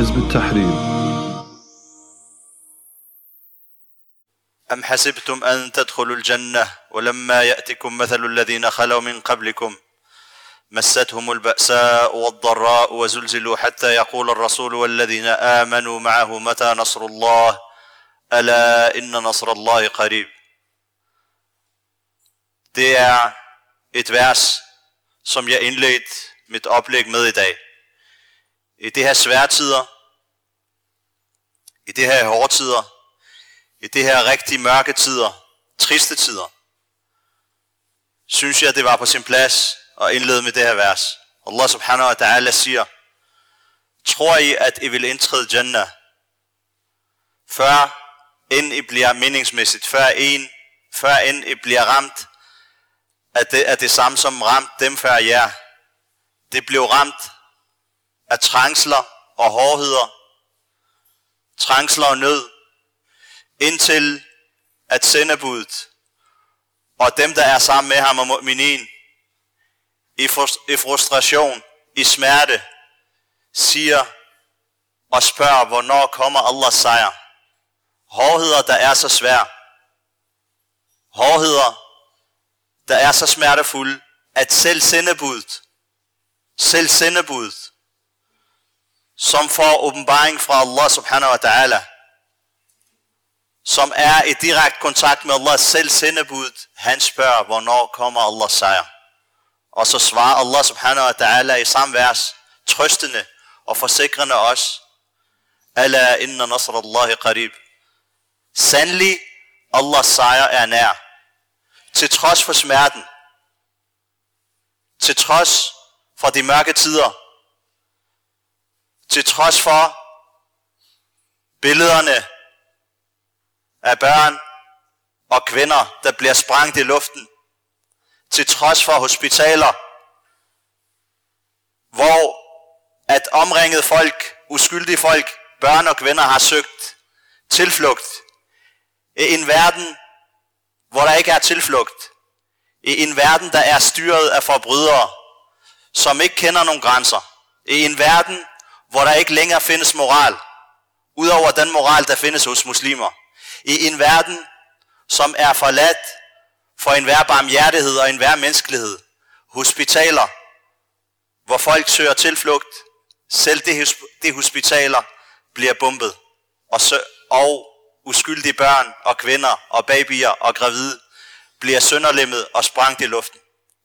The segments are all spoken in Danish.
حزب التحرير. أم حسبتم أن تدخلوا الجنة ولما يأتكم مثل الذين خلوا من قبلكم؟ مستهم البأساء والضراء وزلزلوا حتى يقول الرسول والذين آمنوا معه متى نصر الله؟ ألا إن نصر الله قريب. Det er et vers, som jeg indledte mit oplæg med i dag. I det her svære tider, i det her hårde tider, i det her rigtig mørke tider, triste tider, synes jeg, det var på sin plads at indlede med det her vers. Allah subhanahu wa ta'ala siger, tror I, at I vil indtræde Jannah, før end I bliver meningsmæssigt, før, en, før end I bliver ramt af det, af det samme, som ramt dem før jer. Det blev ramt af trængsler og hårdheder, trængsler og nød, indtil at sendebudet og dem, der er sammen med ham og minin, i, i frustration, i smerte, siger og spørger, hvornår kommer Allahs sejr. Hårdheder, der er så svære. Hårdheder, der er så smertefulde, at selv sendebudet, selv sendebudet, som får åbenbaring fra Allah subhanahu wa ta'ala, som er i direkte kontakt med Allah selv sendebudet, han spørger, hvornår kommer Allahs sejr. Og så svarer Allah subhanahu wa ta'ala i samme vers, trøstende og forsikrende os, Alla inna nasr Allahi qarib. Sandelig, Allahs sejr er nær. Til trods for smerten, til trods for de mørke tider, til trods for billederne af børn og kvinder, der bliver sprængt i luften, til trods for hospitaler, hvor at omringet folk, uskyldige folk, børn og kvinder har søgt tilflugt i en verden, hvor der ikke er tilflugt. I en verden, der er styret af forbrydere, som ikke kender nogen grænser. I en verden, hvor der ikke længere findes moral, udover den moral, der findes hos muslimer. I en verden, som er forladt for enhver barmhjertighed og enhver menneskelighed. Hospitaler, hvor folk søger tilflugt. Selv de, de hospitaler bliver bombet. Og, sø, og uskyldige børn og kvinder og babyer og gravide bliver sønderlemmet og sprængt i luften.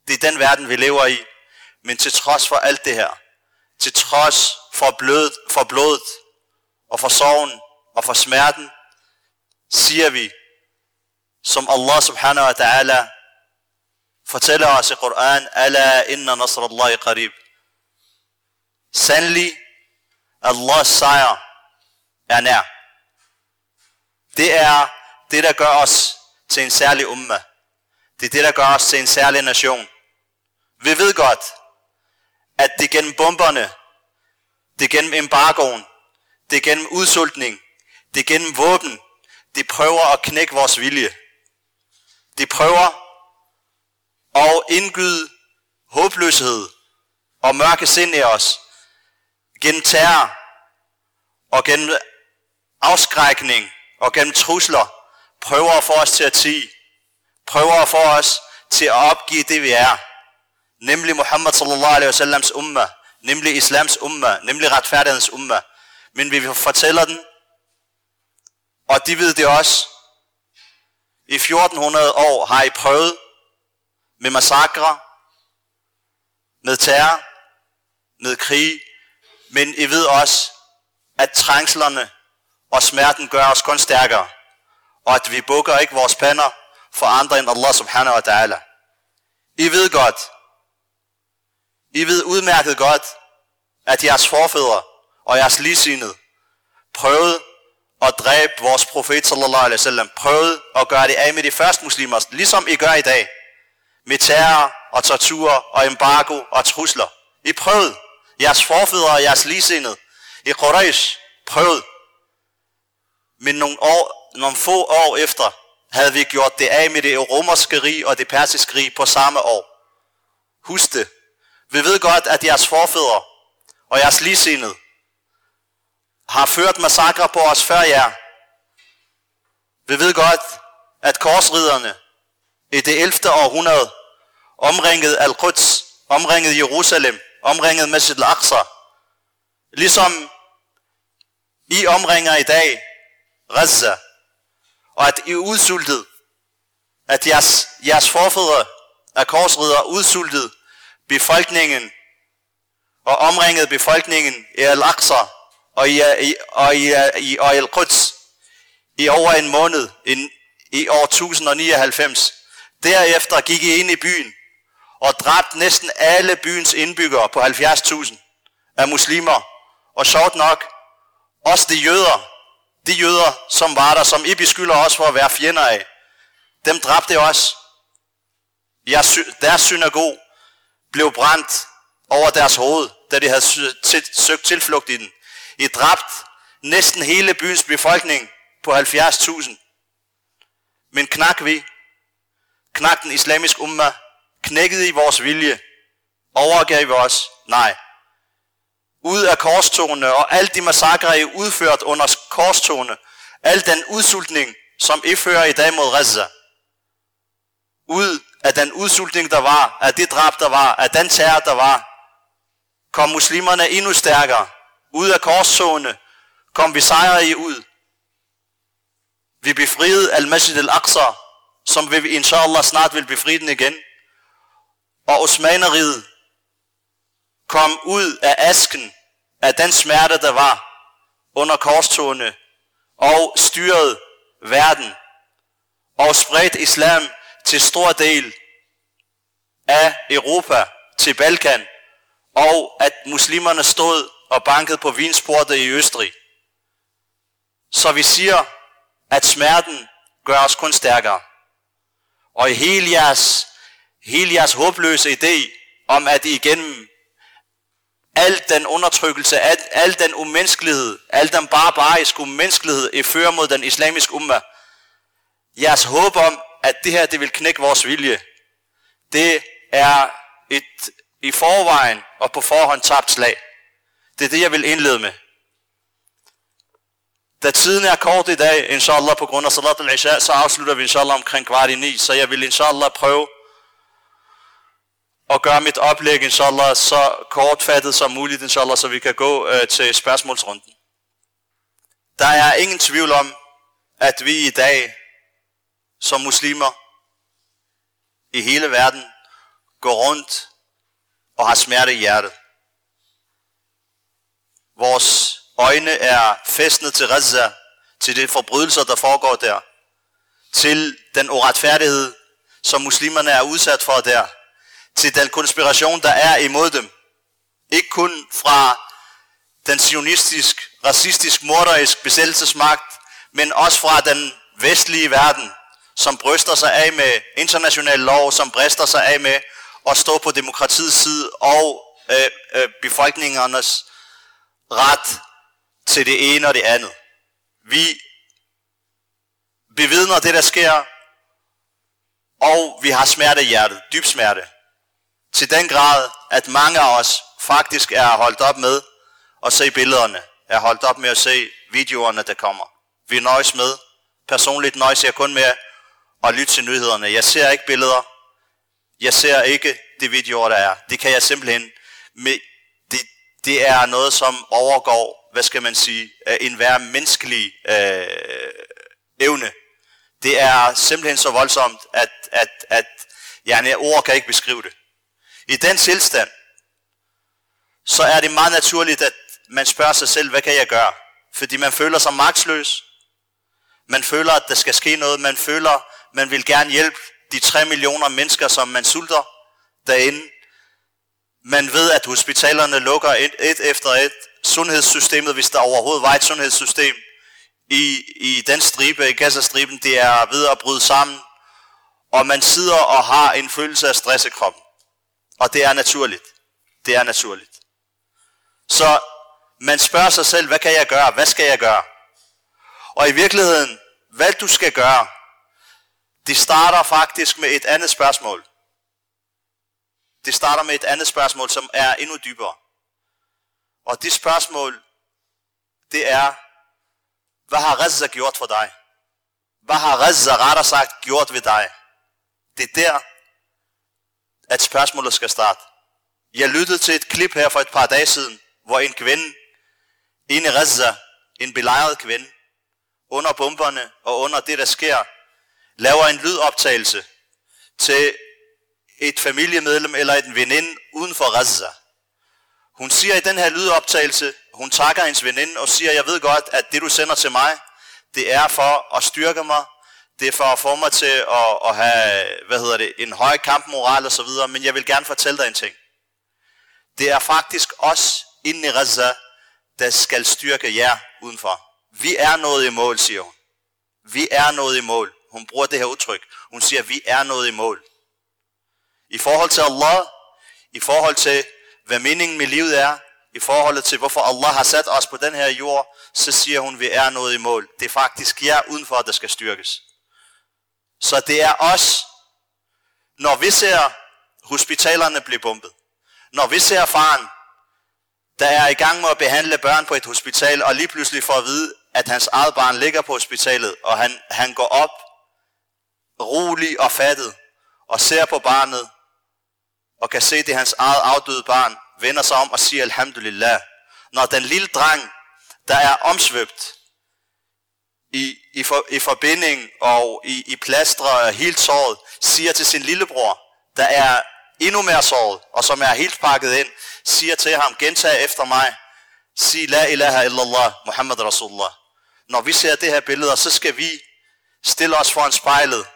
Det er den verden, vi lever i. Men til trods for alt det her, til trods for, blød, for blodet og for sorgen og for smerten, siger vi, som Allah subhanahu wa ta'ala fortæller os i Koran, Alla inna nasrallahi qarib. Sandelig, Allahs sejr er nær. Det er det, der gør os til en særlig umma. Det er det, der gør os til en særlig nation. Vi ved godt, at det gennem bomberne, det gennem embargoen, det gennem udsultning, det gennem våben, det prøver at knække vores vilje. Det prøver at indgyde håbløshed og mørke sind i os gennem terror og gennem afskrækning og gennem trusler prøver at få os til at tige. Prøver at få os til at opgive det vi er. Nemlig Muhammad sallallahu alaihi wasallams umma. Nemlig islams umma. Nemlig retfærdighedens umma. Men vi fortæller den. Og de ved det også. I 1400 år har I prøvet med massakre, med terror, med krig, men I ved også, at trængslerne og smerten gør os kun stærkere, og at vi bukker ikke vores pander for andre end Allah subhanahu wa ta'ala. I ved godt, i ved udmærket godt, at jeres forfædre og jeres ligesindede prøvede at dræbe vores profet sallallahu alaihi wasallam, prøvede at gøre det af med de første muslimer, ligesom I gør i dag, med terror og tortur og embargo og trusler. I prøvede, jeres forfædre og jeres ligesindede, i Quraysh prøvede, men nogle, år, nogle få år efter havde vi gjort det af med det romerske rig og det persiske rig på samme år. Husk det. Vi ved godt, at jeres forfædre og jeres ligesindede har ført massakre på os før jer. Vi ved godt, at korsriderne i det 11. århundrede omringede Al-Quds, omringede Jerusalem, omringede Masjid al-Aqsa. Ligesom I omringer i dag Gaza, og at I udsultet, at jeres, jeres forfædre er korsridere udsultet befolkningen og omringede befolkningen i Al-Aqsa og i, i, og i, i, og i Al-Quds i over en måned i, i år 1099. Derefter gik I ind i byen og dræbte næsten alle byens indbyggere på 70.000 af muslimer. Og sjovt nok, også de jøder, de jøder, som var der, som I beskylder os for at være fjender af, dem dræbte også. Deres synagog blev brændt over deres hoved, da de havde søgt tilflugt i den. I dræbt næsten hele byens befolkning på 70.000. Men knak vi, knak den islamisk umma, knækkede i vores vilje, overgav vi os? Nej. Ud af korstogene og alt de massakre, I udført under korstogene, al den udsultning, som I fører i dag mod Gaza, ud af den udsultning, der var, af det drab, der var, af den terror, der var, kom muslimerne endnu stærkere. Ud af korstogene kom vi sejre i ud. Vi befriede al-Masjid al-Aqsa, som vi inshallah snart vil befri den igen. Og Osmaneriet kom ud af asken af den smerte, der var under korstogene, og styrede verden, og spredte islam til stor del af Europa, til Balkan, og at muslimerne stod og bankede på vinsportet i Østrig. Så vi siger, at smerten gør os kun stærkere. Og i hele jeres, hele jeres håbløse idé om, at igennem al den undertrykkelse, al, al den umenneskelighed, al den barbariske umenneskelighed, I fører mod den islamiske umma, jeres håb om, at det her, det vil knække vores vilje, det er et i forvejen og på forhånd tabt slag. Det er det, jeg vil indlede med. Da tiden er kort i dag, inshallah, på grund af salat al-isha, så afslutter vi inshallah omkring kvart i ni, så jeg vil inshallah prøve at gøre mit oplæg inshallah så kortfattet som muligt inshallah, så vi kan gå øh, til spørgsmålsrunden. Der er ingen tvivl om, at vi i dag som muslimer i hele verden går rundt og har smerte i hjertet. Vores øjne er fæstnet til Gaza, til de forbrydelser, der foregår der, til den uretfærdighed, som muslimerne er udsat for der, til den konspiration, der er imod dem. Ikke kun fra den sionistisk, racistisk, morderisk besættelsesmagt, men også fra den vestlige verden, som bryster sig af med international lov, som brister sig af med at stå på demokratiets side og øh, øh, befolkningernes ret til det ene og det andet. Vi bevidner det, der sker, og vi har smerte i hjertet, dyb smerte. Til den grad, at mange af os faktisk er holdt op med at se billederne, er holdt op med at se videoerne, der kommer. Vi nøjes med, personligt nøjes jeg kun med og lyt til nyhederne. Jeg ser ikke billeder, jeg ser ikke det videoer, der er. Det kan jeg simpelthen, med, det, det er noget, som overgår, hvad skal man sige, øh, en hver menneskelig øh, evne. Det er simpelthen så voldsomt, at, at, at ja, ord kan ikke beskrive det. I den tilstand, så er det meget naturligt, at man spørger sig selv, hvad kan jeg gøre? Fordi man føler sig magtsløs. Man føler, at der skal ske noget. Man føler, man vil gerne hjælpe de 3 millioner mennesker, som man sulter derinde. Man ved, at hospitalerne lukker et, et efter et. Sundhedssystemet, hvis der overhovedet var et sundhedssystem i, i den stribe, i Gaza-striben, det er ved at bryde sammen. Og man sidder og har en følelse af stress i kroppen. Og det er naturligt. Det er naturligt. Så man spørger sig selv, hvad kan jeg gøre? Hvad skal jeg gøre? Og i virkeligheden, hvad du skal gøre, det starter faktisk med et andet spørgsmål. Det starter med et andet spørgsmål, som er endnu dybere. Og det spørgsmål det er, hvad har Gaza gjort for dig? Hvad har Gaza rettere sagt gjort ved dig? Det er der, at spørgsmålet skal starte. Jeg lyttede til et klip her for et par dage siden, hvor en kvinde, en i en belejret kvinde, under bomberne og under det, der sker, laver en lydoptagelse til et familiemedlem eller en veninde uden for Gaza. Hun siger i den her lydoptagelse, hun takker hendes veninde og siger, jeg ved godt, at det du sender til mig, det er for at styrke mig, det er for at få mig til at, at have, hvad hedder det, en høj kampmoral og så videre, men jeg vil gerne fortælle dig en ting. Det er faktisk os inde i Gaza, der skal styrke jer udenfor. Vi er noget i mål, siger hun. Vi er noget i mål. Hun bruger det her udtryk. Hun siger, vi er noget i mål. I forhold til Allah, i forhold til, hvad meningen med livet er, i forhold til, hvorfor Allah har sat os på den her jord, så siger hun, vi er noget i mål. Det er faktisk jer udenfor, der skal styrkes. Så det er os, når vi ser hospitalerne blive bombet, når vi ser faren, der er i gang med at behandle børn på et hospital, og lige pludselig får at vide, at hans eget barn ligger på hospitalet, og han, han går op, rolig og fattet, og ser på barnet, og kan se, det er hans eget afdøde barn, vender sig om og siger alhamdulillah. Når den lille dreng, der er omsvøbt i, i, for, i forbinding og i, i plastre og helt såret, siger til sin lillebror, der er endnu mere såret, og som er helt pakket ind, siger til ham, gentag efter mig, sig la ilaha illallah, Muhammad Rasulullah. Når vi ser det her billede, så skal vi stille os foran spejlet.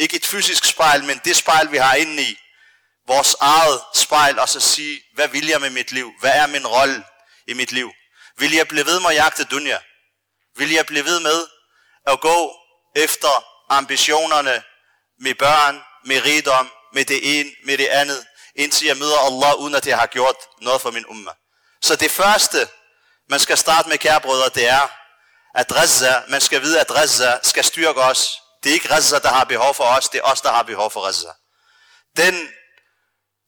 Ikke et fysisk spejl, men det spejl, vi har inde i. Vores eget spejl, og så sige, hvad vil jeg med mit liv? Hvad er min rolle i mit liv? Vil jeg blive ved med at jagte dunja? Vil jeg blive ved med at gå efter ambitionerne med børn, med rigdom, med det ene, med det andet, indtil jeg møder Allah, uden at jeg har gjort noget for min umma. Så det første, man skal starte med, kære brødre, det er, at Reza, man skal vide, at Reza skal styrke os. Det er ikke Reza, der har behov for os, det er os, der har behov for Reza. Den,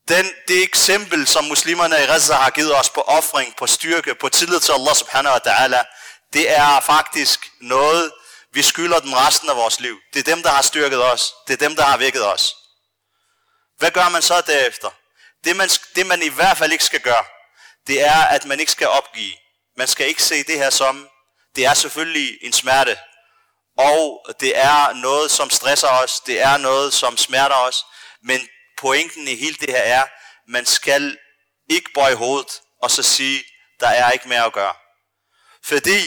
den, det eksempel, som muslimerne i Reza har givet os på offring, på styrke, på tillid til Allah subhanahu wa ta'ala, det er faktisk noget, vi skylder dem resten af vores liv. Det er dem, der har styrket os. Det er dem, der har vækket os. Hvad gør man så derefter? Det man, det man i hvert fald ikke skal gøre, det er, at man ikke skal opgive. Man skal ikke se det her som, det er selvfølgelig en smerte, og det er noget, som stresser os, det er noget, som smerter os, men pointen i hele det her er, man skal ikke bøje hovedet og så sige, der er ikke mere at gøre. Fordi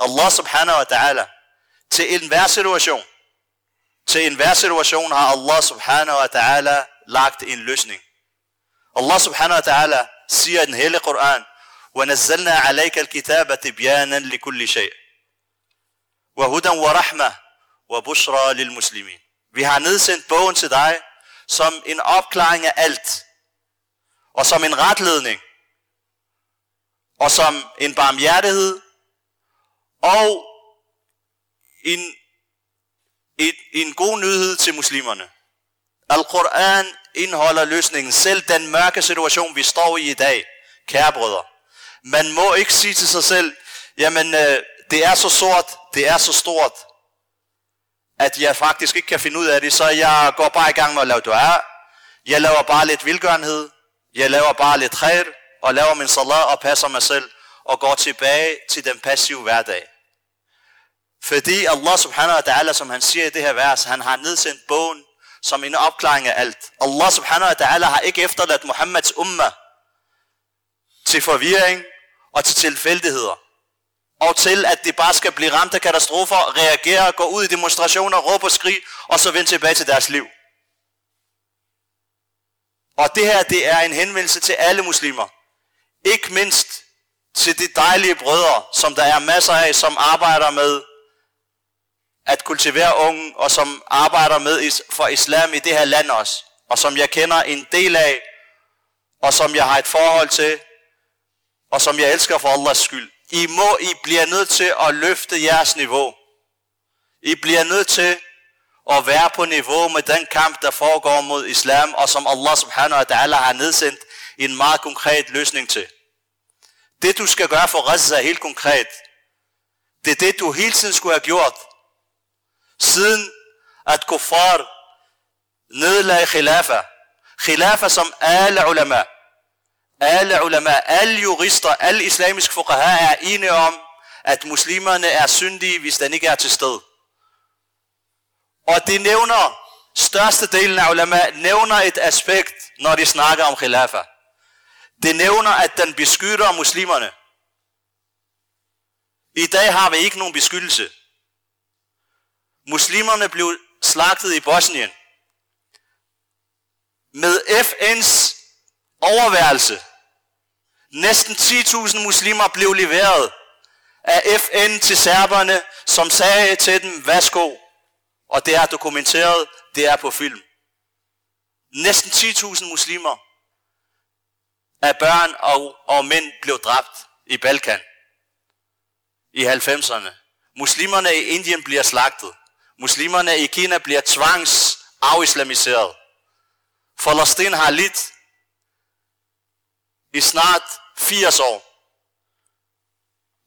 Allah subhanahu wa ta'ala til enhver situation, til enhver situation har Allah subhanahu wa ta'ala lagt en løsning. Allah subhanahu wa ta'ala siger i den hele Koran, وَنَزَّلْنَا عَلَيْكَ الْكِتَابَ تِبْيَانًا لِكُلِّ شَيْءٍ Wahudan wa rahma wa bushra lil muslimin. Vi har nedsendt bogen til dig som en opklaring af alt, og som en retledning, og som en barmhjertighed, og en, en, en god nyhed til muslimerne. Al-Quran indeholder løsningen. Selv den mørke situation, vi står i i dag, kære brødre. Man må ikke sige til sig selv, jamen øh, det er så sort, det er så stort, at jeg faktisk ikke kan finde ud af det, så jeg går bare i gang med at lave dua. Jeg laver bare lidt vilgørenhed. Jeg laver bare lidt khair, og laver min salat og passer mig selv, og går tilbage til den passive hverdag. Fordi Allah subhanahu wa ta'ala, som han siger i det her vers, han har nedsendt bogen som en opklaring af alt. Allah subhanahu wa ta'ala har ikke efterladt Muhammeds umma til forvirring og til tilfældigheder. Og til at det bare skal blive ramt af katastrofer, reagere, gå ud i demonstrationer, råbe og skrig, og så vende tilbage til deres liv. Og det her, det er en henvendelse til alle muslimer. Ikke mindst til de dejlige brødre, som der er masser af, som arbejder med at kultivere unge, og som arbejder med for islam i det her land også, og som jeg kender en del af, og som jeg har et forhold til, og som jeg elsker for Allahs skyld. I må, I bliver nødt til at løfte jeres niveau. I bliver nødt til at være på niveau med den kamp, der foregår mod islam, og som Allah subhanahu wa ta'ala har nedsendt en meget konkret løsning til. Det du skal gøre for Gaza helt konkret, det er det du hele tiden skulle have gjort, siden at kuffar nedlagde khilafa. Khilafa som alle ulama, alle ulama, alle jurister, alle islamiske fuqaha er enige om, at muslimerne er syndige, hvis den ikke er til stede. Og de nævner, størstedelen af ulama nævner et aspekt, når de snakker om khilafa. Det nævner, at den beskytter muslimerne. I dag har vi ikke nogen beskyttelse. Muslimerne blev slagtet i Bosnien. Med FN's overværelse. Næsten 10.000 muslimer blev leveret af FN til serberne, som sagde til dem, værsgo. Og det er dokumenteret, det er på film. Næsten 10.000 muslimer af børn og, og mænd blev dræbt i Balkan i 90'erne. Muslimerne i Indien bliver slagtet. Muslimerne i Kina bliver tvangs afislamiseret. Palæstina har lidt i snart 80 år.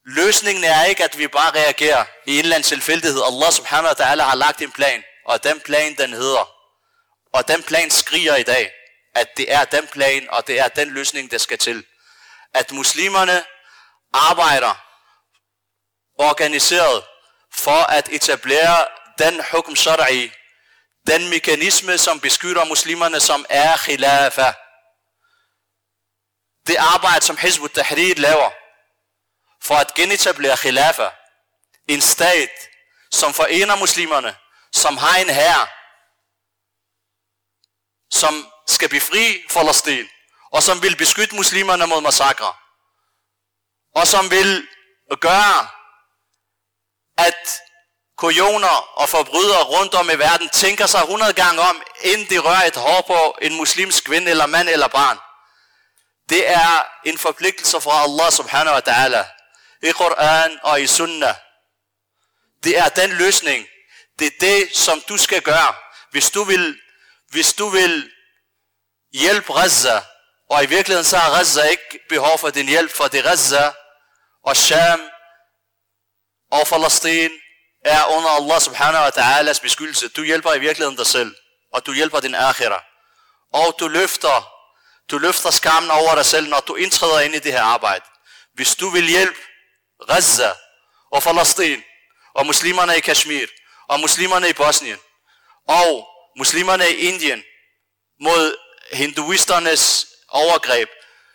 Løsningen er ikke, at vi bare reagerer i en eller anden tilfældighed. Allah subhanahu wa ta'ala har lagt en plan, og den plan den hedder, og den plan skriger i dag, at det er den plan, og det er den løsning, der skal til. At muslimerne arbejder organiseret for at etablere den hukm shara'i, den mekanisme, som beskytter muslimerne, som er khilafa. Det arbejde, som Hizb ut-Tahrir laver, for at genetablere khilafa, en stat, som forener muslimerne, som har en herre, som skal befri Palæstina, og som vil beskytte muslimerne mod massakre, og som vil gøre, at kujoner og forbrydere rundt om i verden tænker sig 100 gange om, inden de rører et hår på en muslimsk kvinde eller mand eller barn. Det er en forpligtelse fra Allah subhanahu wa ta'ala i Koran og i Sunnah. Det er den løsning. Det er det, som du skal gøre. Hvis du vil, hvis du vil hjælpe Gaza, og i virkeligheden så har Gaza ikke behov for din hjælp, for det Gaza og Sham og Palæstina er under Allah subhanahu wa ta'alas beskyttelse. Du hjælper i virkeligheden dig selv, og du hjælper din akhira. Og du løfter, du løfter skammen over dig selv, når du indtræder ind i det her arbejde. Hvis du vil hjælpe Gaza og Palæstina, og muslimerne i Kashmir, og muslimerne i Bosnien, og muslimerne i Indien, mod hinduisternes overgreb,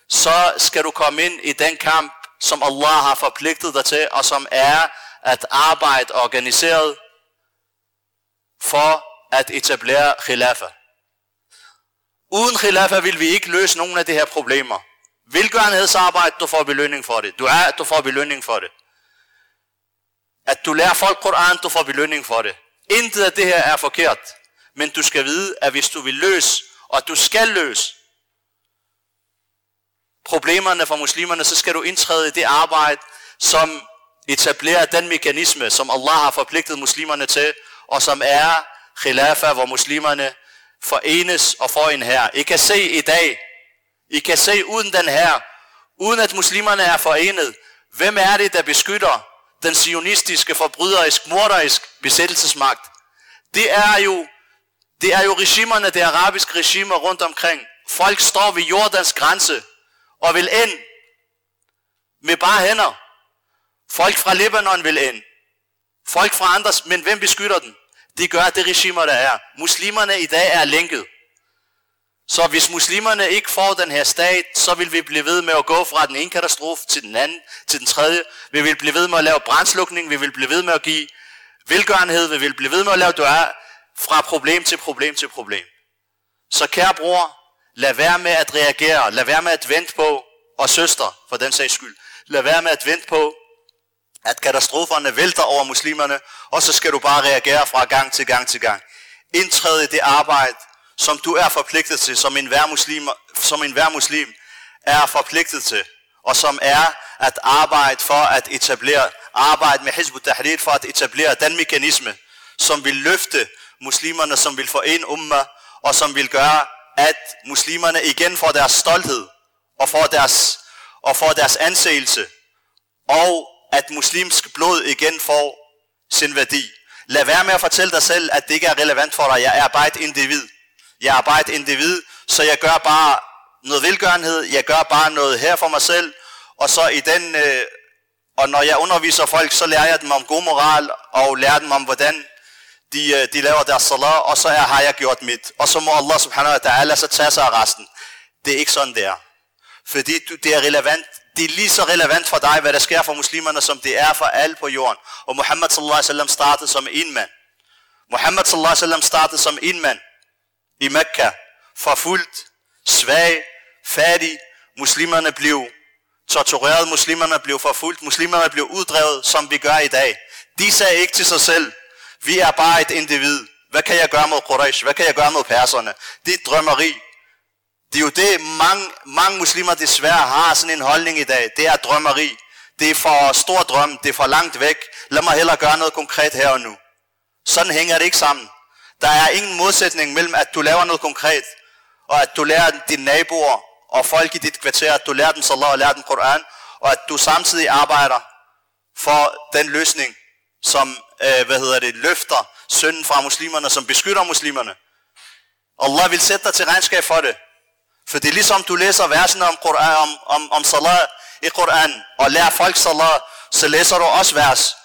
så skal du komme ind i den kamp, som Allah har forpligtet dig til, og som er at arbejde organiseret for at etablere khilafa. Uden khilafa vil vi ikke løse nogen af de her problemer. Velgørenhedsarbejde, du får belønning for det. Du er, du får belønning for det. At du lærer folk Koran, du får belønning for det. Intet af det her er forkert. Men du skal vide, at hvis du vil løse, og du skal løse, problemerne for muslimerne, så skal du indtræde i det arbejde, som etablerer den mekanisme, som Allah har forpligtet muslimerne til, og som er khilafa, hvor muslimerne forenes og får en her. I kan se i dag, I kan se uden den her, uden at muslimerne er forenet, hvem er det, der beskytter den sionistiske, forbryderisk, morderisk besættelsesmagt? Det er jo, det er jo regimerne, det arabiske regimer rundt omkring. Folk står ved Jordans grænse og vil ind med bare hænder. Folk fra Libanon vil ind. Folk fra andre, men hvem beskytter den? De gør det regimer, der er. Muslimerne i dag er lænket. Så hvis muslimerne ikke får den her stat, så vil vi blive ved med at gå fra den ene katastrofe til den anden, til den tredje. Vi vil blive ved med at lave brændslukning, vi vil blive ved med at give velgørenhed, vi vil blive ved med at lave døre fra problem til problem til problem. Så kære bror, lad være med at reagere, lad være med at vente på, og søster for den sags skyld, lad være med at vente på, at katastroferne vælter over muslimerne, og så skal du bare reagere fra gang til gang til gang. Indtræde i det arbejde, som du er forpligtet til, som en hver muslim, som en hver muslim er forpligtet til, og som er at arbejde for at etablere, arbejde med Hizb tahrir for at etablere den mekanisme, som vil løfte muslimerne, som vil forene umma, og som vil gøre, at muslimerne igen får deres stolthed, og får deres og får deres anseelse, og at muslimsk blod igen får sin værdi. Lad være med at fortælle dig selv, at det ikke er relevant for dig. Jeg er bare et individ. Jeg er bare et individ, så jeg gør bare noget velgørenhed. Jeg gør bare noget her for mig selv. Og så i den, øh, og når jeg underviser folk, så lærer jeg dem om god moral, og lærer dem om, hvordan de, øh, de laver deres salat, og så er, har jeg gjort mit. Og så må Allah subhanahu wa ta'ala så tage sig af resten. Det er ikke sådan, det er. Fordi det er relevant. Det er lige så relevant for dig, hvad der sker for muslimerne, som det er for alle på jorden. Og Muhammad sallallahu alaihi wasallam startede som en mand. Muhammad sallallahu alaihi wasallam startede som en mand i Mekka. Forfulgt, svag, fattig. Muslimerne blev tortureret, muslimerne blev forfulgt, muslimerne blev uddrevet, som vi gør i dag. De sagde ikke til sig selv, vi er bare et individ. Hvad kan jeg gøre mod Quraysh? Hvad kan jeg gøre mod perserne? Det er drømmeri. Det er jo det, mange, mange muslimer desværre har sådan en holdning i dag. Det er drømmeri. Det er for stor drøm. Det er for langt væk. Lad mig hellere gøre noget konkret her og nu. Sådan hænger det ikke sammen. Der er ingen modsætning mellem, at du laver noget konkret, og at du lærer dine naboer og folk i dit kvarter, at du lærer dem salat og lærer dem Koran, og at du samtidig arbejder for den løsning, som øh, hvad hedder det, løfter synden fra muslimerne, som beskytter muslimerne. Allah vil sætte dig til regnskab for det. For det er ligesom du læser versene om, Quran, om, om, om salat i Koran, og lærer folk salat, så læser du også vers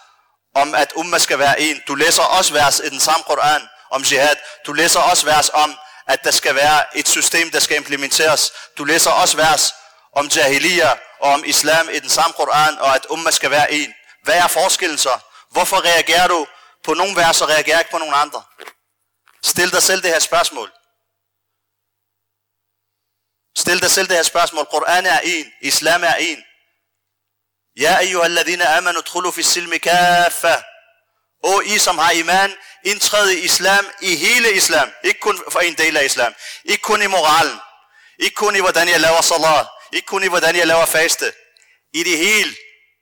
om, at umma skal være en. Du læser også vers i den samme Koran om jihad. Du læser også vers om, at der skal være et system, der skal implementeres. Du læser også vers om jahiliya og om islam i den samme Koran, og at umma skal være en. Hvad er forskellen så? Hvorfor reagerer du på nogle vers og reagerer ikke på nogle andre? Stil dig selv det her spørgsmål. Stil dig selv det her spørgsmål. Koran er en. Islam er en. Ja, ayyuha alladhina amanu tkhulu fi silmi kaffa. Og I som har iman, indtræd i islam, i hele islam. Ikke kun for en del af islam. Ikke kun i moralen. Ikke kun i hvordan jeg laver salat. Ikke kun i hvordan jeg laver faste. I det hele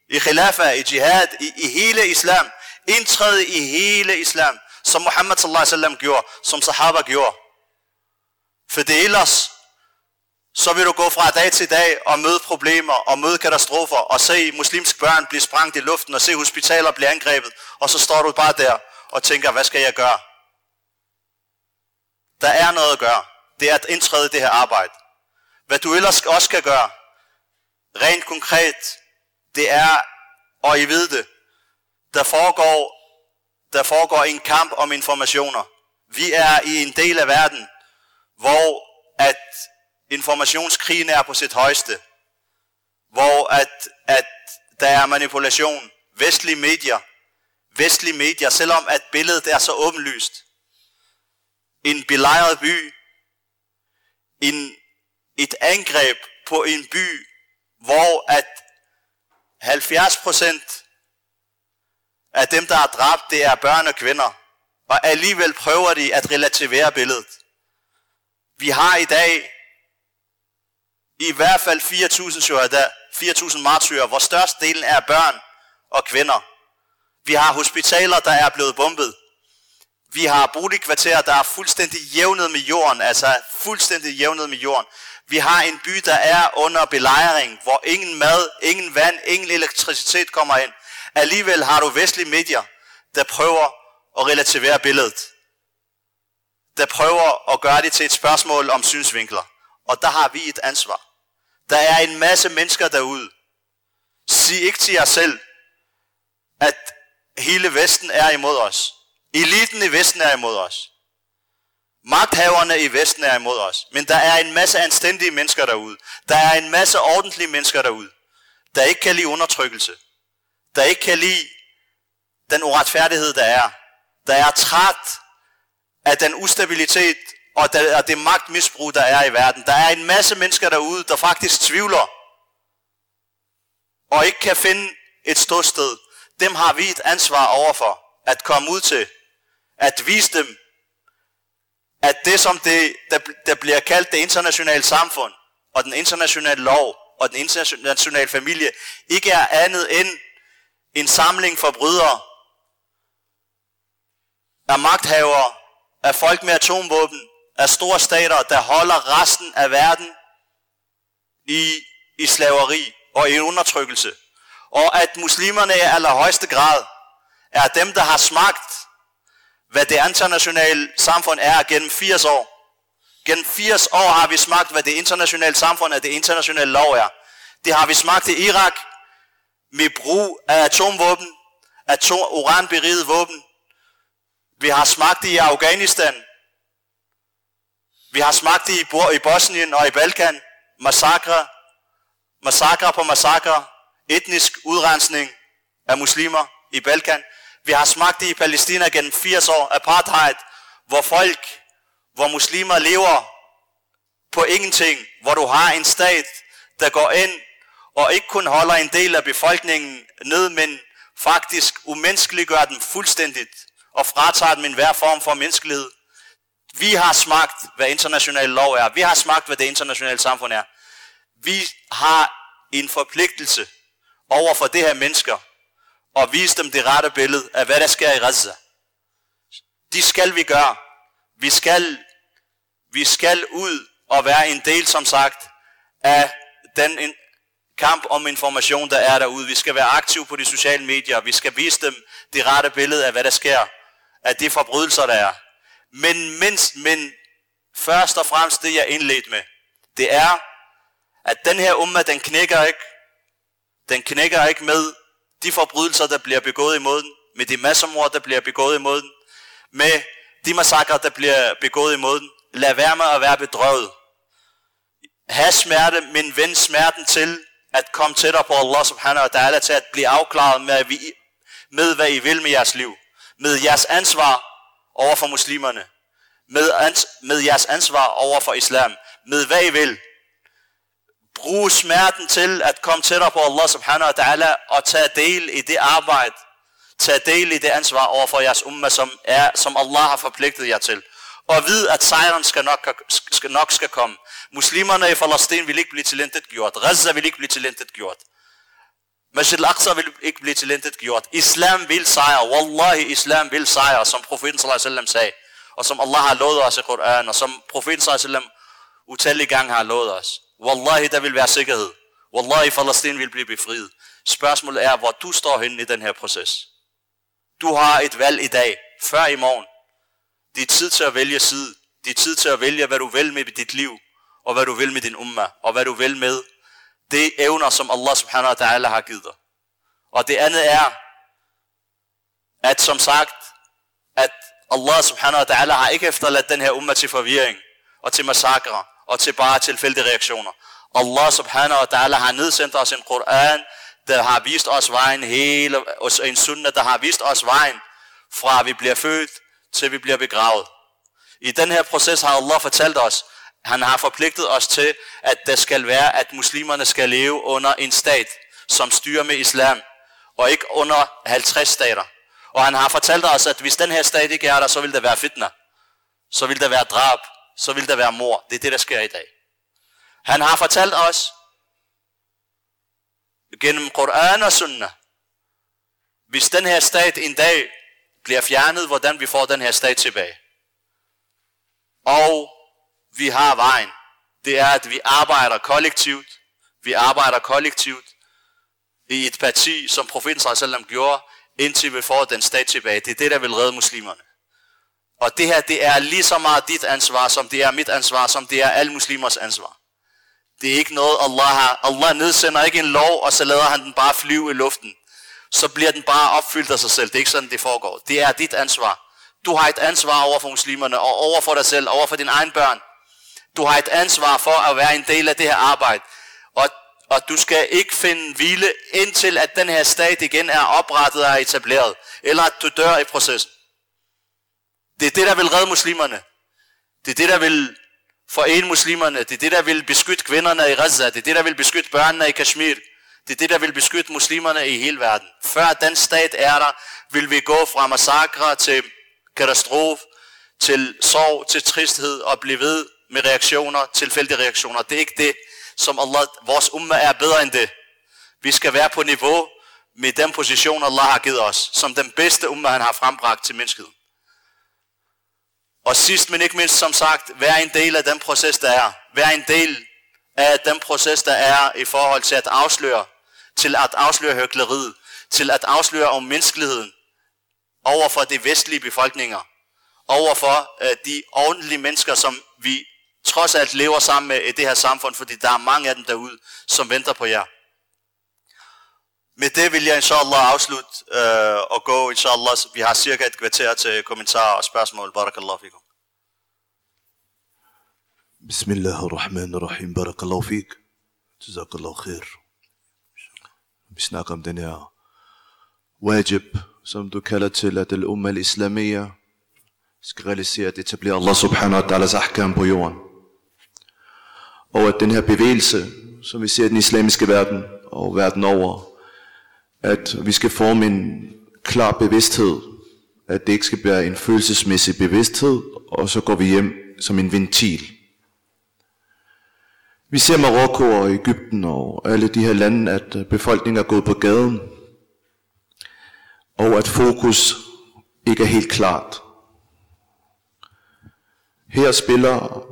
i khilafa, i jihad, i, i hele islam. Indtræde i hele islam, som Muhammad sallallahu alaihi wasallam gjorde, som sahaba gjorde. For det ellers, så vil du gå fra dag til dag og møde problemer og møde katastrofer og se muslimske børn blive sprængt i luften og se hospitaler blive angrebet. Og så står du bare der og tænker, hvad skal jeg gøre? Der er noget at gøre. Det er at indtræde det her arbejde. Hvad du ellers også skal gøre, rent konkret, det er, og I ved det, der foregår, der foregår en kamp om informationer. Vi er i en del af verden, hvor at informationskrigen er på sit højeste. Hvor at, at der er manipulation. Vestlige medier. Vestlige medier, selvom at billedet er så åbenlyst. En belejret by. En, et angreb på en by, hvor at 70 procent af dem, der er dræbt, det er børn og kvinder. Og alligevel prøver de at relativere billedet. Vi har i dag i hvert fald 4.000 shuhada, 4.000 martyrer, hvor størstedelen er børn og kvinder. Vi har hospitaler, der er blevet bombet. Vi har boligkvarterer, der er fuldstændig jævnet med jorden, altså fuldstændig jævnet med jorden. Vi har en by, der er under belejring, hvor ingen mad, ingen vand, ingen elektricitet kommer ind. Alligevel har du vestlige medier, der prøver at relativere billedet. Der prøver at gøre det til et spørgsmål om synsvinkler. Og der har vi et ansvar. Der er en masse mennesker derude. Sig ikke til jer selv, at hele Vesten er imod os. Eliten i Vesten er imod os. Magthaverne i Vesten er imod os. Men der er en masse anstændige mennesker derude. Der er en masse ordentlige mennesker derude. Der ikke kan lide undertrykkelse. Der ikke kan lide den uretfærdighed, der er. Der er træt af den ustabilitet og det magtmisbrug, der er i verden. Der er en masse mennesker derude, der faktisk tvivler. Og ikke kan finde et ståsted. Dem har vi et ansvar overfor at komme ud til. At vise dem, at det, som det, der, der bliver kaldt det internationale samfund, og den internationale lov, og den internationale familie, ikke er andet end en samling forbrydere, af magthavere, af folk med atomvåben, af store stater, der holder resten af verden i, i slaveri, og i undertrykkelse. Og at muslimerne i allerhøjeste grad er dem, der har smagt, hvad det internationale samfund er gennem 80 år. Gennem 80 år har vi smagt, hvad det internationale samfund er, det internationale lov er. Det har vi smagt i Irak med brug af atomvåben, atom, uranberiget våben. Vi har smagt det i Afghanistan. Vi har smagt det i, i Bosnien og i Balkan. Massakre, massakre på massakre, etnisk udrensning af muslimer i Balkan. Vi har smagt det i Palæstina gennem 80 år, apartheid, hvor folk, hvor muslimer lever på ingenting, hvor du har en stat, der går ind og ikke kun holder en del af befolkningen ned, men faktisk umenneskeliggør dem fuldstændigt og fratager dem enhver form for menneskelighed. Vi har smagt, hvad international lov er. Vi har smagt, hvad det internationale samfund er. Vi har en forpligtelse over for det her mennesker og vise dem det rette billede af, hvad der sker i Gaza. De skal vi gøre. Vi skal, vi skal ud og være en del, som sagt, af den kamp om information, der er derude. Vi skal være aktive på de sociale medier. Vi skal vise dem det rette billede af, hvad der sker. Af de forbrydelser, der er. Men, mindst, men først og fremmest det, jeg indledte med, det er, at den her umma, den knækker ikke. Den knækker ikke med de forbrydelser, der bliver begået imod den, med de massemord, der bliver begået imod den, med de massakre, der bliver begået imod den. Lad være med at være bedrøvet. Ha' smerte, men vend smerten til at komme tættere på Allah subhanahu wa ta'ala, til at blive afklaret med, med, hvad I vil med jeres liv. Med jeres ansvar over for muslimerne. Med, ans, med jeres ansvar over for islam. Med hvad I vil. Brug smerten til at komme tættere på Allah subhanahu wa ta'ala og tage del i det arbejde. tage del i det ansvar over for jeres umma, som, er, som Allah har forpligtet jer til. Og vid, at sejren skal nok, skal, nok skal komme. Muslimerne i Palæstina vil ikke blive tilintet gjort. Gaza vil ikke blive tilintet gjort. Masjid al-Aqsa vil ikke blive tilintet gjort. Islam vil sejre. Wallahi, islam vil sejre, som profeten sallallahu alaihi wasallam sagde. Og som Allah har lovet os i Koran, og som profeten sallallahu alaihi wasallam utallige gange har lovet os. Wallahi, der vil være sikkerhed. Wallahi, Palestine vil blive befriet. Spørgsmålet er, hvor du står henne i den her proces. Du har et valg i dag, før i morgen. Det er tid til at vælge side. Det er tid til at vælge, hvad du vil med dit liv, og hvad du vil med din umma, og hvad du vil med det evner, som Allah subhanahu wa ta'ala har givet dig. Og det andet er, at som sagt, at Allah subhanahu wa ta'ala har ikke efterladt den her umma til forvirring, og til massakre, og til bare tilfældige reaktioner. Allah subhanahu wa ta'ala har nedsendt os en Koran, der har vist os vejen hele, en sunna, der har vist os vejen, fra vi bliver født, til vi bliver begravet. I den her proces har Allah fortalt os, han har forpligtet os til, at der skal være, at muslimerne skal leve under en stat, som styrer med islam, og ikke under 50 stater. Og han har fortalt os, at hvis den her stat ikke er der, så vil der være fitna. Så vil der være drab. Så vil der være mor. Det er det, der sker i dag. Han har fortalt os, gennem Koran og Sunnah, hvis den her stat en dag bliver fjernet, hvordan vi får den her stat tilbage. Og vi har vejen. Det er, at vi arbejder kollektivt. Vi arbejder kollektivt i et parti, som profeten sallam gjorde, indtil vi får den stat tilbage. Det er det, der vil redde muslimerne. Og det her, det er lige så meget dit ansvar, som det er mit ansvar, som det er alle muslimers ansvar. Det er ikke noget, Allah har. Allah nedsender ikke en lov, og så lader han den bare flyve i luften. Så bliver den bare opfyldt af sig selv. Det er ikke sådan, det foregår. Det er dit ansvar. Du har et ansvar over for muslimerne, og over for dig selv, over for dine egne børn. Du har et ansvar for at være en del af det her arbejde. Og, og du skal ikke finde hvile, indtil at den her stat igen er oprettet og etableret. Eller at du dør i processen. Det er det, der vil redde muslimerne. Det er det, der vil forene muslimerne. Det er det, der vil beskytte kvinderne i Gaza. Det er det, der vil beskytte børnene i Kashmir. Det er det, der vil beskytte muslimerne i hele verden. Før den stat er der, vil vi gå fra massakre til katastrofe, til sorg, til tristhed og blive ved med reaktioner, tilfældige reaktioner. Det er ikke det, som Allah, vores umma er bedre end det. Vi skal være på niveau med den position, Allah har givet os, som den bedste umma, han har frembragt til mennesket. Og sidst men ikke mindst, som sagt, vær en del af den proces, der er. Vær en del af den proces, der er i forhold til at afsløre, til at afsløre høgleriet, til at afsløre om menneskeligheden over for de vestlige befolkninger, over for øh, de ordentlige mennesker, som vi trods alt lever sammen med i det her samfund, fordi der er mange af dem derude, som venter på jer. Med det vil jeg inshallah afslutte uh, og gå inshallah. Vi har cirka et kvarter til kommentarer og spørgsmål. Barakallahu fikum. بسم الله الرحمن الرحيم بارك الله فيك جزاك الله خير Vi snakker om den her wajib, som du kalder til, at den umma islamia skal realisere at etablere Allah subhanahu wa ta'alas ahkam på jorden. Og at den her bevægelse, som vi ser i den islamiske verden og verden over, at vi skal forme en klar bevidsthed, at det ikke skal være en følelsesmæssig bevidsthed, og så går vi hjem som en ventil. Vi ser Marokko og Ægypten og alle de her lande, at befolkningen er gået på gaden, og at fokus ikke er helt klart. Her spiller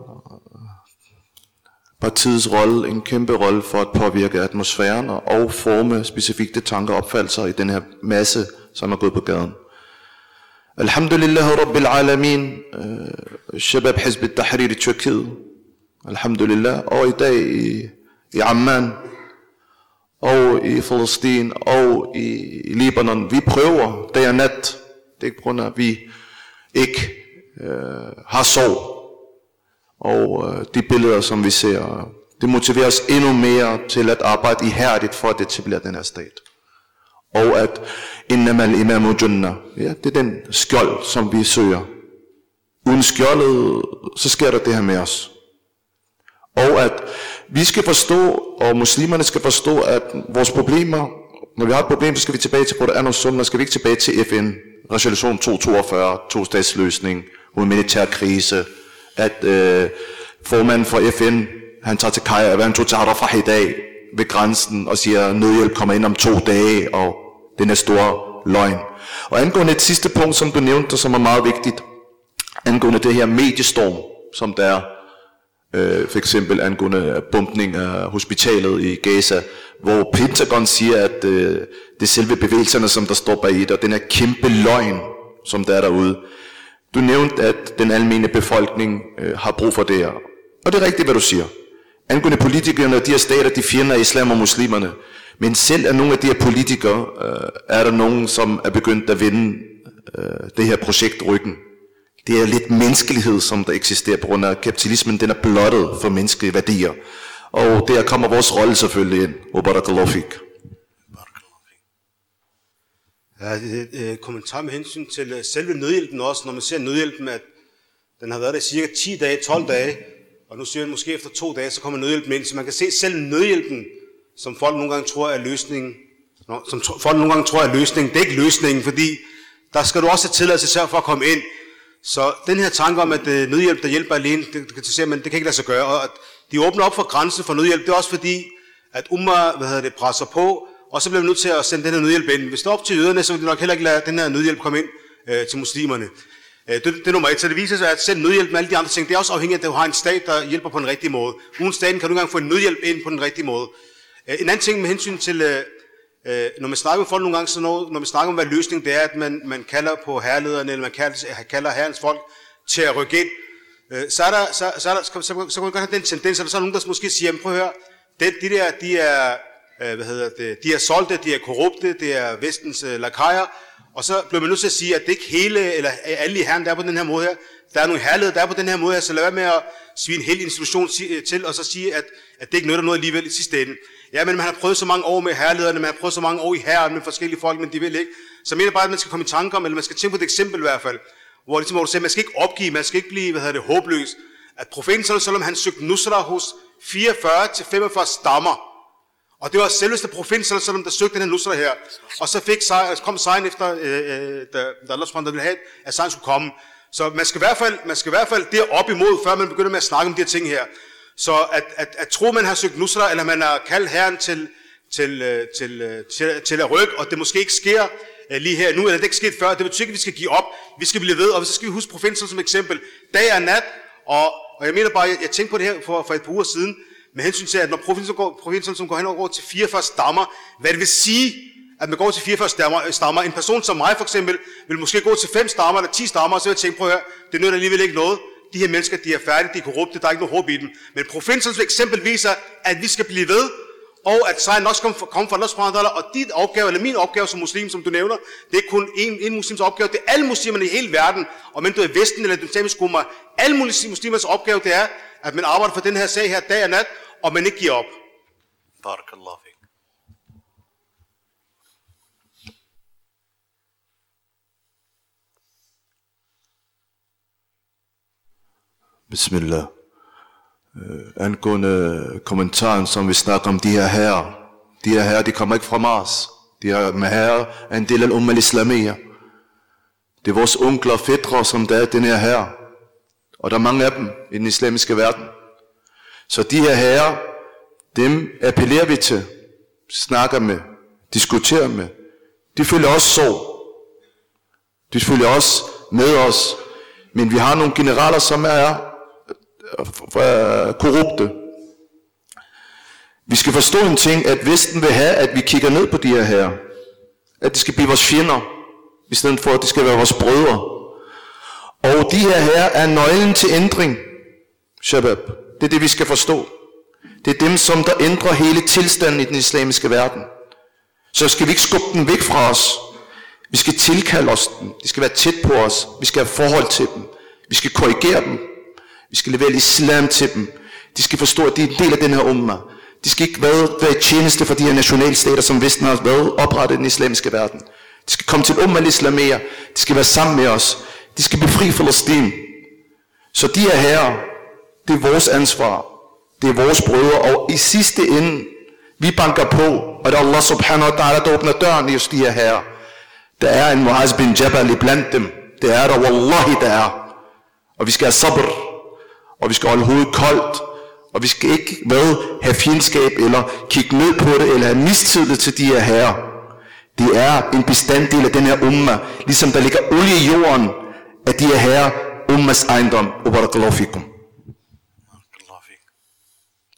partiets rolle en kæmpe rolle for at påvirke atmosfæren og forme specifikke tanker og opfattelser i den her masse, som er gået på gaden. Alhamdulillah Rabbil Alamin, øh, Shabab Hizb al-Tahrir i Tyrkiet, Alhamdulillah, og i dag i, i Amman, og i Palestine og i, i Libanon. Vi prøver dag og nat. Det er ikke på grund af, at vi ikke øh, har sov. Og øh, de billeder, som vi ser, det motiverer os endnu mere til at arbejde ihærdigt for at etablere den her stat. Og at innamal imamu junna, ja, det er den skjold, som vi søger. Uden skjoldet, så sker der det her med os. Og at vi skal forstå, og muslimerne skal forstå, at vores problemer, når vi har et problem, så skal vi tilbage til Quran og Sunnah, skal vi ikke tilbage til FN, resolution 242, to-statsløsning, humanitær krise, at øh, formanden for FN, han tager til Kaja, han tog til Arafah i dag ved grænsen og siger, nødhjælp kommer ind om to dage, og den er stor løgn. Og angående et sidste punkt, som du nævnte, som er meget vigtigt, angående det her mediestorm, som der er, øh, for eksempel angående bumpning af hospitalet i Gaza, hvor Pentagon siger, at øh, det er selve bevægelserne, som der står bag det, og den er kæmpe løgn, som der er derude. Du nævnte, at den almindelige befolkning øh, har brug for det her. Og det er rigtigt, hvad du siger. Angående politikerne og de her stater, de fjender islam og muslimerne. Men selv af nogle af de her politikere, øh, er der nogen, som er begyndt at vinde øh, det her projekt ryggen. Det er lidt menneskelighed, som der eksisterer på grund af kapitalismen. Den er blottet for menneskelige værdier. Og der kommer vores rolle selvfølgelig ind. Obarakallahu fik. Ja, det er et kommentar med hensyn til øh, selve nødhjælpen også, når man ser nødhjælpen, at den har været der i cirka 10 dage, 12 dage, og nu siger man måske efter to dage, så kommer nødhjælpen ind, så man kan se selv nødhjælpen, som folk nogle gange tror er løsningen, som folk nogle gange tror er løsningen, det er ikke løsningen, fordi der skal du også have tilladelse til for at komme ind. Så den her tanke om, at øh, nødhjælp, der hjælper alene, det, det, det, man, det kan ikke lade sig gøre. Og at de åbner op for grænsen for nødhjælp, det er også fordi, at Umar hvad hedder det, presser på, og så blev vi nødt til at sende den her nødhjælp ind. Hvis det er op til jøderne, så ville de nok heller ikke lade den her nødhjælp komme ind øh, til muslimerne. Øh, det, det er nummer et. Så det viser sig, at selv nødhjælp med alle de andre ting, det er også afhængigt af, at du har en stat, der hjælper på den rigtige måde. Uden staten kan du ikke engang få en nødhjælp ind på den rigtige måde. Øh, en anden ting med hensyn til, øh, øh når man snakker med folk nogle gange, så noget, når man snakker om, hvad løsningen det er, at man, man kalder på herrelederne, eller man kalder, kalder herrens folk til at rykke ind, øh, så er der, så, så, er der, så, så, så, så kan man godt have den tendens, at så er nogen, der måske siger, prøv at høre, det, de der, de er, øh, hvad hedder det, de er solgte, de er korrupte, det er vestens øh, lakajer, og så bliver man nødt til at sige, at det ikke hele, eller øh, alle i herren, der er på den her måde her, der er nogle herligheder, der er på den her måde her, så lad være med at svine en hel institution øh, til, og så sige, at, at det ikke nytter noget alligevel i sidste ende. Ja, men man har prøvet så mange år med herlederne, man har prøvet så mange år i herren med forskellige folk, men de vil ikke. Så jeg mener bare, at man skal komme i tanker om, eller man skal tænke på et eksempel i hvert fald, hvor, ligesom, hvor du siger, man skal ikke opgive, man skal ikke blive, hvad hedder det, håbløs. At profeten selvom han søgte nusra hos 44-45 stammer. Og det var selveste profeten selvom der søgte den her nusra her. Og så fik, kom sejren efter, øh, øh da, da Allah subhanahu ville have, at sejren skulle komme. Så man skal i hvert fald, man skal i hvert fald derop imod, før man begynder med at snakke om de her ting her. Så at, at, at tro, man har søgt nusra, eller man har kaldt Herren til, til, øh, til, øh, til, til at rykke, og det måske ikke sker lige her nu, eller det ikke sket før, det betyder ikke, at vi skal give op. Vi skal blive ved, og så skal vi huske profeten som eksempel. Dag og nat, og, og jeg mener bare, jeg, jeg tænkte på det her for, for et par uger siden, med hensyn til, at når provinsen, går, provinsen som går hen og går til 44 stammer, hvad det vil sige, at man går til 44 stammer, stammer. En person som mig for eksempel, vil måske gå til 5 stammer eller 10 stammer, og så vil jeg tænke, prøv at høre, det nytter alligevel ikke noget. De her mennesker, de er færdige, de er korrupte, der er ikke noget håb i dem. Men provinsens eksempel viser, at vi skal blive ved, og at sejren også kommer kom fra Allah subhanahu og dit opgave, eller min opgave som muslim, som du nævner, det er kun en, en muslims opgave, det er alle muslimerne i hele verden, og men du er i Vesten eller du er alle muslimers opgave, det er, at man arbejder for den her sag her dag og nat, og man ikke giver op. Barakallah fik. Bismillah. Uh, angående kommentaren, som vi snakker om de her herrer. De her herrer, de kommer ikke fra Mars. De her med herrer er en del af Umm al-Islamiyya. Det er vores onkler og fædre, som der er den her herre. Og der er mange af dem i den islamiske verden. Så de her herrer, dem appellerer vi til, snakker med, diskuterer med. De følger også sorg. De følger også med os. Men vi har nogle generaler, som er øh, øh, korrupte. Vi skal forstå en ting, at Vesten vil have, at vi kigger ned på de her herrer. At de skal blive vores fjender, i stedet for at de skal være vores brødre. Og de her herrer er nøglen til ændring, Shabab. Det er det, vi skal forstå. Det er dem, som der ændrer hele tilstanden i den islamiske verden. Så skal vi ikke skubbe dem væk fra os. Vi skal tilkalde os dem. De skal være tæt på os. Vi skal have forhold til dem. Vi skal korrigere dem. Vi skal levere islam til dem. De skal forstå, at de er en del af den her umma. De skal ikke være, være tjeneste for de her nationalstater, som Vesten har været oprettet i den islamiske verden. De skal komme til umma al-islamia. De skal være sammen med os. De skal befri Palæstin. Så de her herrer, det er vores ansvar. Det er vores brødre. Og i sidste ende, vi banker på, og det er Allah subhanahu wa ta'ala, der åbner døren i os de her herrer. Der er en Muaz bin Jabal blandt dem. Det er der, wallahi der er. Og vi skal have sabr, og vi skal holde hovedet koldt, og vi skal ikke hvad, have fjendskab, eller kigge ned på det, eller have mistillid til de her herrer. Det er en bestanddel af den her umma, ligesom der ligger olie i jorden at de er herre ummas ejendom. Ubarakallahu fikum.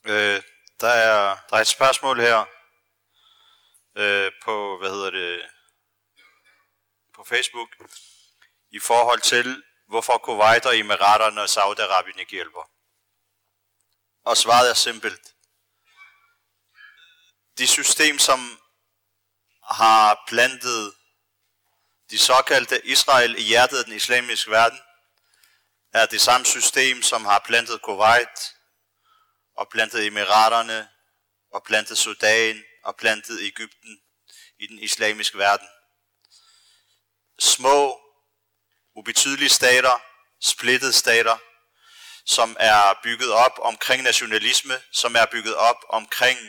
Øh, der, er, der er et spørgsmål her øh, på, hvad hedder det, på Facebook, i forhold til, hvorfor Kuwait og Emiraterne og Saudi-Arabien ikke hjælper. Og svaret er simpelt. De system, som har plantet de såkaldte Israel i hjertet af den islamiske verden, er det samme system, som har plantet Kuwait, og plantet Emiraterne, og plantet Sudan, og plantet Ægypten i den islamiske verden. Små ubetydelige stater, splittede stater, som er bygget op omkring nationalisme, som er bygget op omkring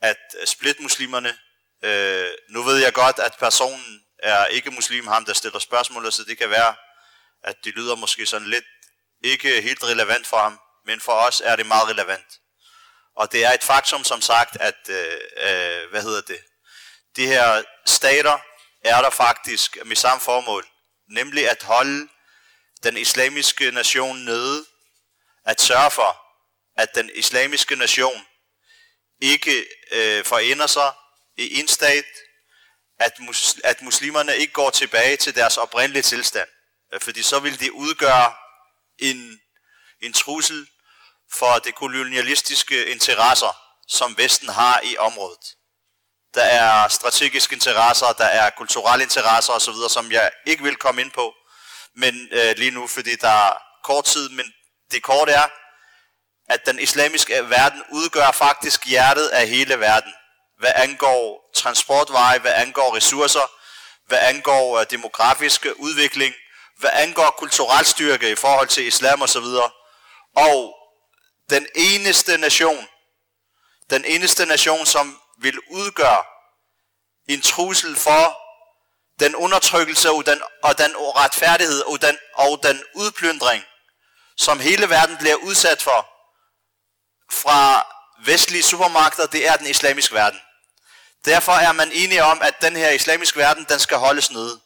at splitte muslimerne. Øh, nu ved jeg godt, at personen er ikke muslim, ham der stiller spørgsmål, så det kan være, at det lyder måske sådan lidt ikke helt relevant for ham, men for os er det meget relevant. Og det er et faktum, som sagt, at, øh, øh, hvad hedder det, de her stater er der faktisk med samme formål nemlig at holde den islamiske nation nede, at sørge for, at den islamiske nation ikke øh, forender sig i en stat, at, mus, at muslimerne ikke går tilbage til deres oprindelige tilstand, øh, fordi så vil det udgøre en, en trussel for det kolonialistiske interesser, som Vesten har i området. Der er strategiske interesser, der er kulturelle interesser osv., som jeg ikke vil komme ind på men øh, lige nu, fordi der er kort tid, men det korte er, at den islamiske verden udgør faktisk hjertet af hele verden. Hvad angår transportveje, hvad angår ressourcer, hvad angår øh, demografisk udvikling, hvad angår kulturel styrke i forhold til islam osv. Og den eneste nation, den eneste nation, som vil udgøre en trussel for den undertrykkelse og den, og den retfærdighed og den, og den udplyndring, som hele verden bliver udsat for fra vestlige supermagter, det er den islamiske verden. Derfor er man enige om, at den her islamiske verden, den skal holdes nede.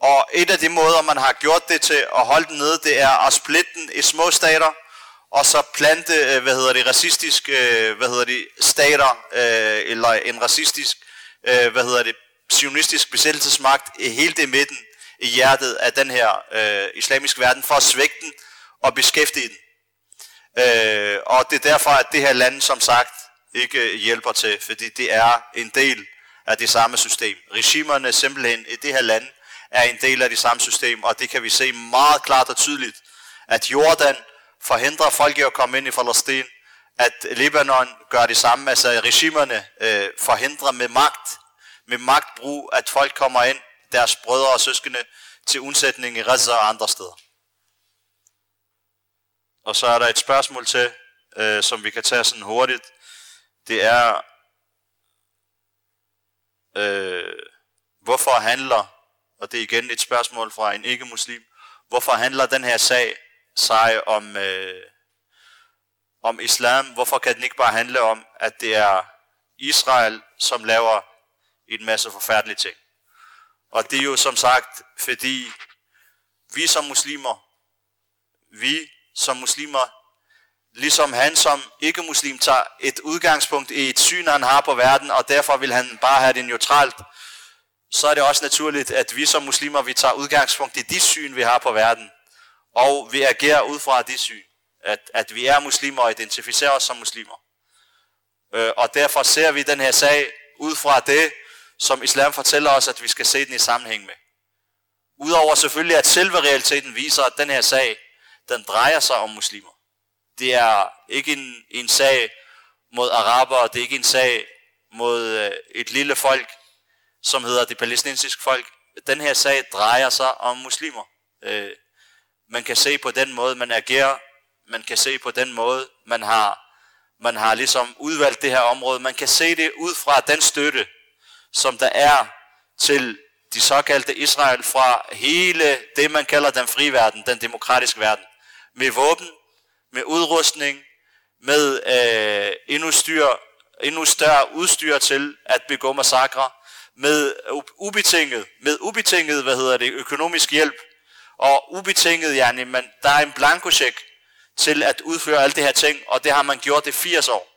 Og et af de måder, man har gjort det til at holde den nede, det er at splitte den i små stater, og så plante, øh, hvad hedder det, racistisk, øh, hvad hedder det, stater, øh, eller en racistisk, hvad hedder det, sionistisk besættelsesmagt helt det midten, i hjertet af den her øh, islamiske verden, for at svække den og beskæftige den. Øh, og det er derfor, at det her land, som sagt, ikke øh, hjælper til, fordi det er en del af det samme system. Regimerne simpelthen i det her land er en del af det samme system, og det kan vi se meget klart og tydeligt, at Jordan forhindrer folk i at komme ind i Palæstina, at Libanon gør det samme, altså regimerne øh, forhindrer med magt, med magtbrug, at folk kommer ind, deres brødre og søskende, til undsætning i Gaza og andre steder. Og så er der et spørgsmål til, øh, som vi kan tage sådan hurtigt. Det er, øh, hvorfor handler, og det er igen et spørgsmål fra en ikke-muslim, hvorfor handler den her sag sig om, øh, om islam? Hvorfor kan den ikke bare handle om, at det er Israel, som laver en masse forfærdelige ting? Og det er jo som sagt, fordi vi som muslimer, vi som muslimer, ligesom han som ikke-muslim tager et udgangspunkt i et syn, han har på verden, og derfor vil han bare have det neutralt, så er det også naturligt, at vi som muslimer, vi tager udgangspunkt i de syn, vi har på verden, og vi agerer ud fra de syn, at, at vi er muslimer og identificerer os som muslimer. Øh, og derfor ser vi den her sag ud fra det, som islam fortæller os, at vi skal se den i sammenhæng med. Udover selvfølgelig, at selve realiteten viser, at den her sag, den drejer sig om muslimer. Det er ikke en, en sag mod araber, det er ikke en sag mod øh, et lille folk, som hedder det palæstinensiske folk. Den her sag drejer sig om muslimer. Øh, man kan se på den måde, man agerer. Man kan se på den måde, man har, man har ligesom udvalgt det her område. Man kan se det ud fra den støtte, som der er til de såkaldte Israel fra hele det, man kalder den frie verden, den demokratiske verden. Med våben, med udrustning, med øh, endnu, styr, endnu større udstyr til at begå massakre, med ubetinget, med ubetinget, hvad hedder det, økonomisk hjælp, og ubetinget, yani, man, der er en blankocheck til at udføre alle det her ting, og det har man gjort i 80 år.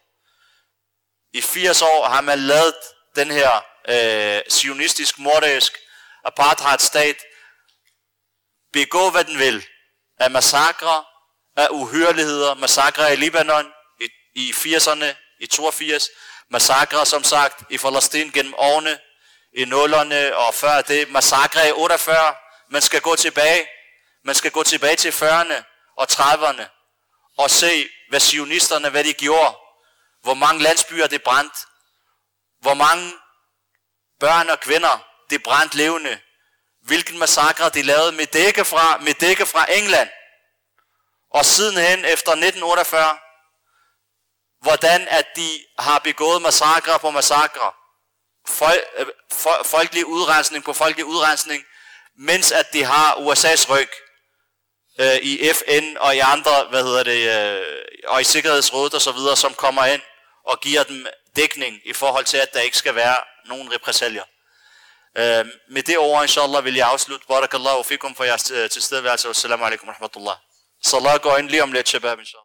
I 80 år har man lavet den her øh, sionistisk, morderisk apartheidstat begå, hvad den vil, af massakre, af uhyreligheder, massakre i Libanon i, i 80'erne, i 82, massakre som sagt i Palæstina gennem årene, i nullerne og før det, massakre i 48, man skal gå tilbage, man skal gå tilbage til 40'erne og 30'erne og se, hvad sionisterne, hvad de gjorde, hvor mange landsbyer det brændt, hvor mange børn og kvinder det brændt levende, hvilken massakre de lavede med dække fra, med dække fra England, og sidenhen efter 1948, hvordan at de har begået massakre på massakre, fol, øh, fol, folkelig udrensning på folkelig udrensning, mens at de har USA's ryg øh, i FN og i andre, hvad hedder det, øh, og i Sikkerhedsrådet og så videre, som kommer ind og giver dem dækning i forhold til, at der ikke skal være nogen repressalier. Øh, med det ord, inshallah, vil jeg afslutte. Barakallahu fikum for jeres øh, tilstedeværelse. Wassalamu alaikum wa rahmatullah. Salah går ind lige om lidt, shabab, inshallah.